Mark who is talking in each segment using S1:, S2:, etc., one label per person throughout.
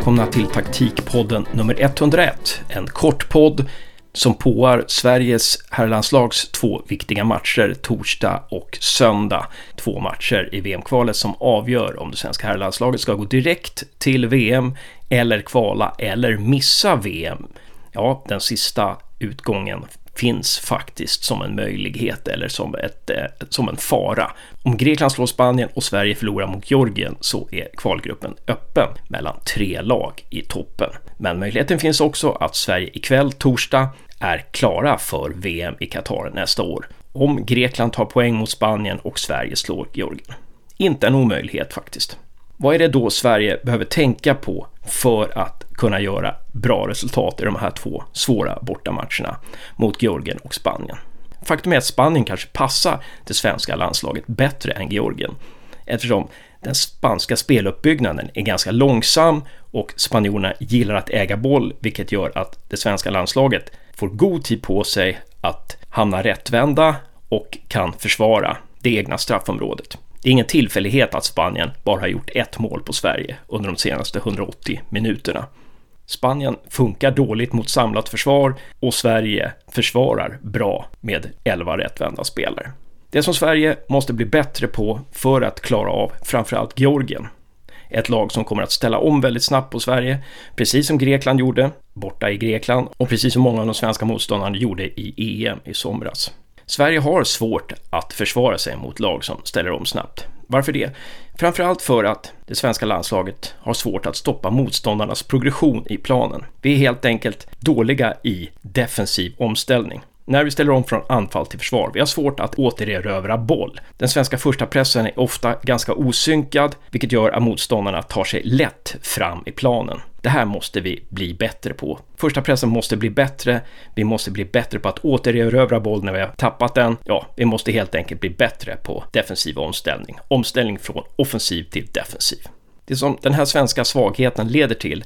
S1: välkomna till taktikpodden nummer 101. En kort podd som påar Sveriges herrlandslags två viktiga matcher torsdag och söndag. Två matcher i VM-kvalet som avgör om det svenska herrlandslaget ska gå direkt till VM eller kvala eller missa VM. Ja, den sista utgången finns faktiskt som en möjlighet eller som, ett, eh, som en fara. Om Grekland slår Spanien och Sverige förlorar mot Georgien så är kvalgruppen öppen mellan tre lag i toppen. Men möjligheten finns också att Sverige ikväll, torsdag, är klara för VM i Qatar nästa år. Om Grekland tar poäng mot Spanien och Sverige slår Georgien. Inte en omöjlighet faktiskt. Vad är det då Sverige behöver tänka på för att kunna göra bra resultat i de här två svåra bortamatcherna mot Georgien och Spanien? Faktum är att Spanien kanske passar det svenska landslaget bättre än Georgien eftersom den spanska speluppbyggnaden är ganska långsam och spanjorerna gillar att äga boll, vilket gör att det svenska landslaget får god tid på sig att hamna rättvända och kan försvara det egna straffområdet. Det är ingen tillfällighet att Spanien bara har gjort ett mål på Sverige under de senaste 180 minuterna. Spanien funkar dåligt mot samlat försvar och Sverige försvarar bra med 11 rättvända spelare. Det som Sverige måste bli bättre på för att klara av framförallt Georgien. Ett lag som kommer att ställa om väldigt snabbt på Sverige, precis som Grekland gjorde borta i Grekland och precis som många av de svenska motståndarna gjorde i EM i somras. Sverige har svårt att försvara sig mot lag som ställer om snabbt. Varför det? Framförallt för att det svenska landslaget har svårt att stoppa motståndarnas progression i planen. Vi är helt enkelt dåliga i defensiv omställning när vi ställer om från anfall till försvar. Vi har svårt att återerövra boll. Den svenska första pressen är ofta ganska osynkad, vilket gör att motståndarna tar sig lätt fram i planen. Det här måste vi bli bättre på. Första pressen måste bli bättre. Vi måste bli bättre på att återerövra boll när vi har tappat den. Ja, vi måste helt enkelt bli bättre på defensiv omställning. Omställning från offensiv till defensiv. Det som den här svenska svagheten leder till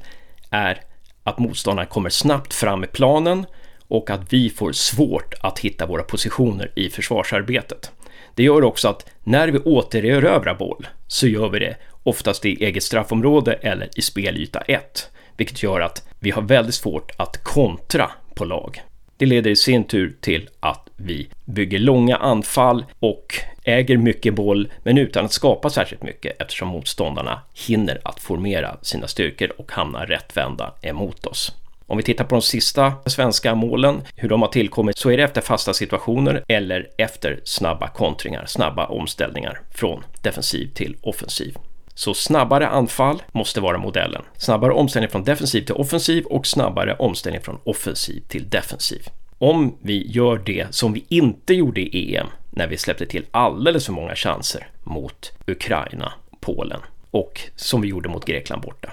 S1: är att motståndarna kommer snabbt fram i planen och att vi får svårt att hitta våra positioner i försvarsarbetet. Det gör också att när vi återerövrar boll så gör vi det oftast i eget straffområde eller i spelyta 1, vilket gör att vi har väldigt svårt att kontra på lag. Det leder i sin tur till att vi bygger långa anfall och äger mycket boll, men utan att skapa särskilt mycket eftersom motståndarna hinner att formera sina styrkor och hamnar rättvända emot oss. Om vi tittar på de sista svenska målen, hur de har tillkommit, så är det efter fasta situationer eller efter snabba kontringar, snabba omställningar från defensiv till offensiv. Så snabbare anfall måste vara modellen. Snabbare omställning från defensiv till offensiv och snabbare omställning från offensiv till defensiv. Om vi gör det som vi inte gjorde i EM när vi släppte till alldeles för många chanser mot Ukraina, Polen och som vi gjorde mot Grekland borta.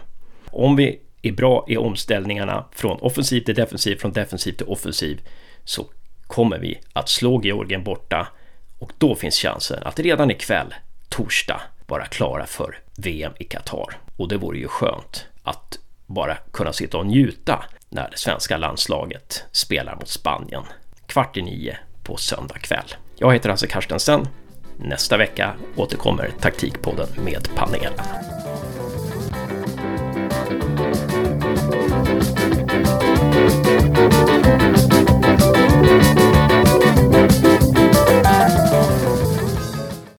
S1: Om vi är bra i omställningarna från offensiv till defensiv, från defensiv till offensiv, så kommer vi att slå Georgien borta och då finns chansen att redan ikväll, torsdag, vara klara för VM i Qatar. Och det vore ju skönt att bara kunna sitta och njuta när det svenska landslaget spelar mot Spanien kvart i nio på söndag kväll. Jag heter Hasse Carstensen. Nästa vecka återkommer taktikpodden med panelen.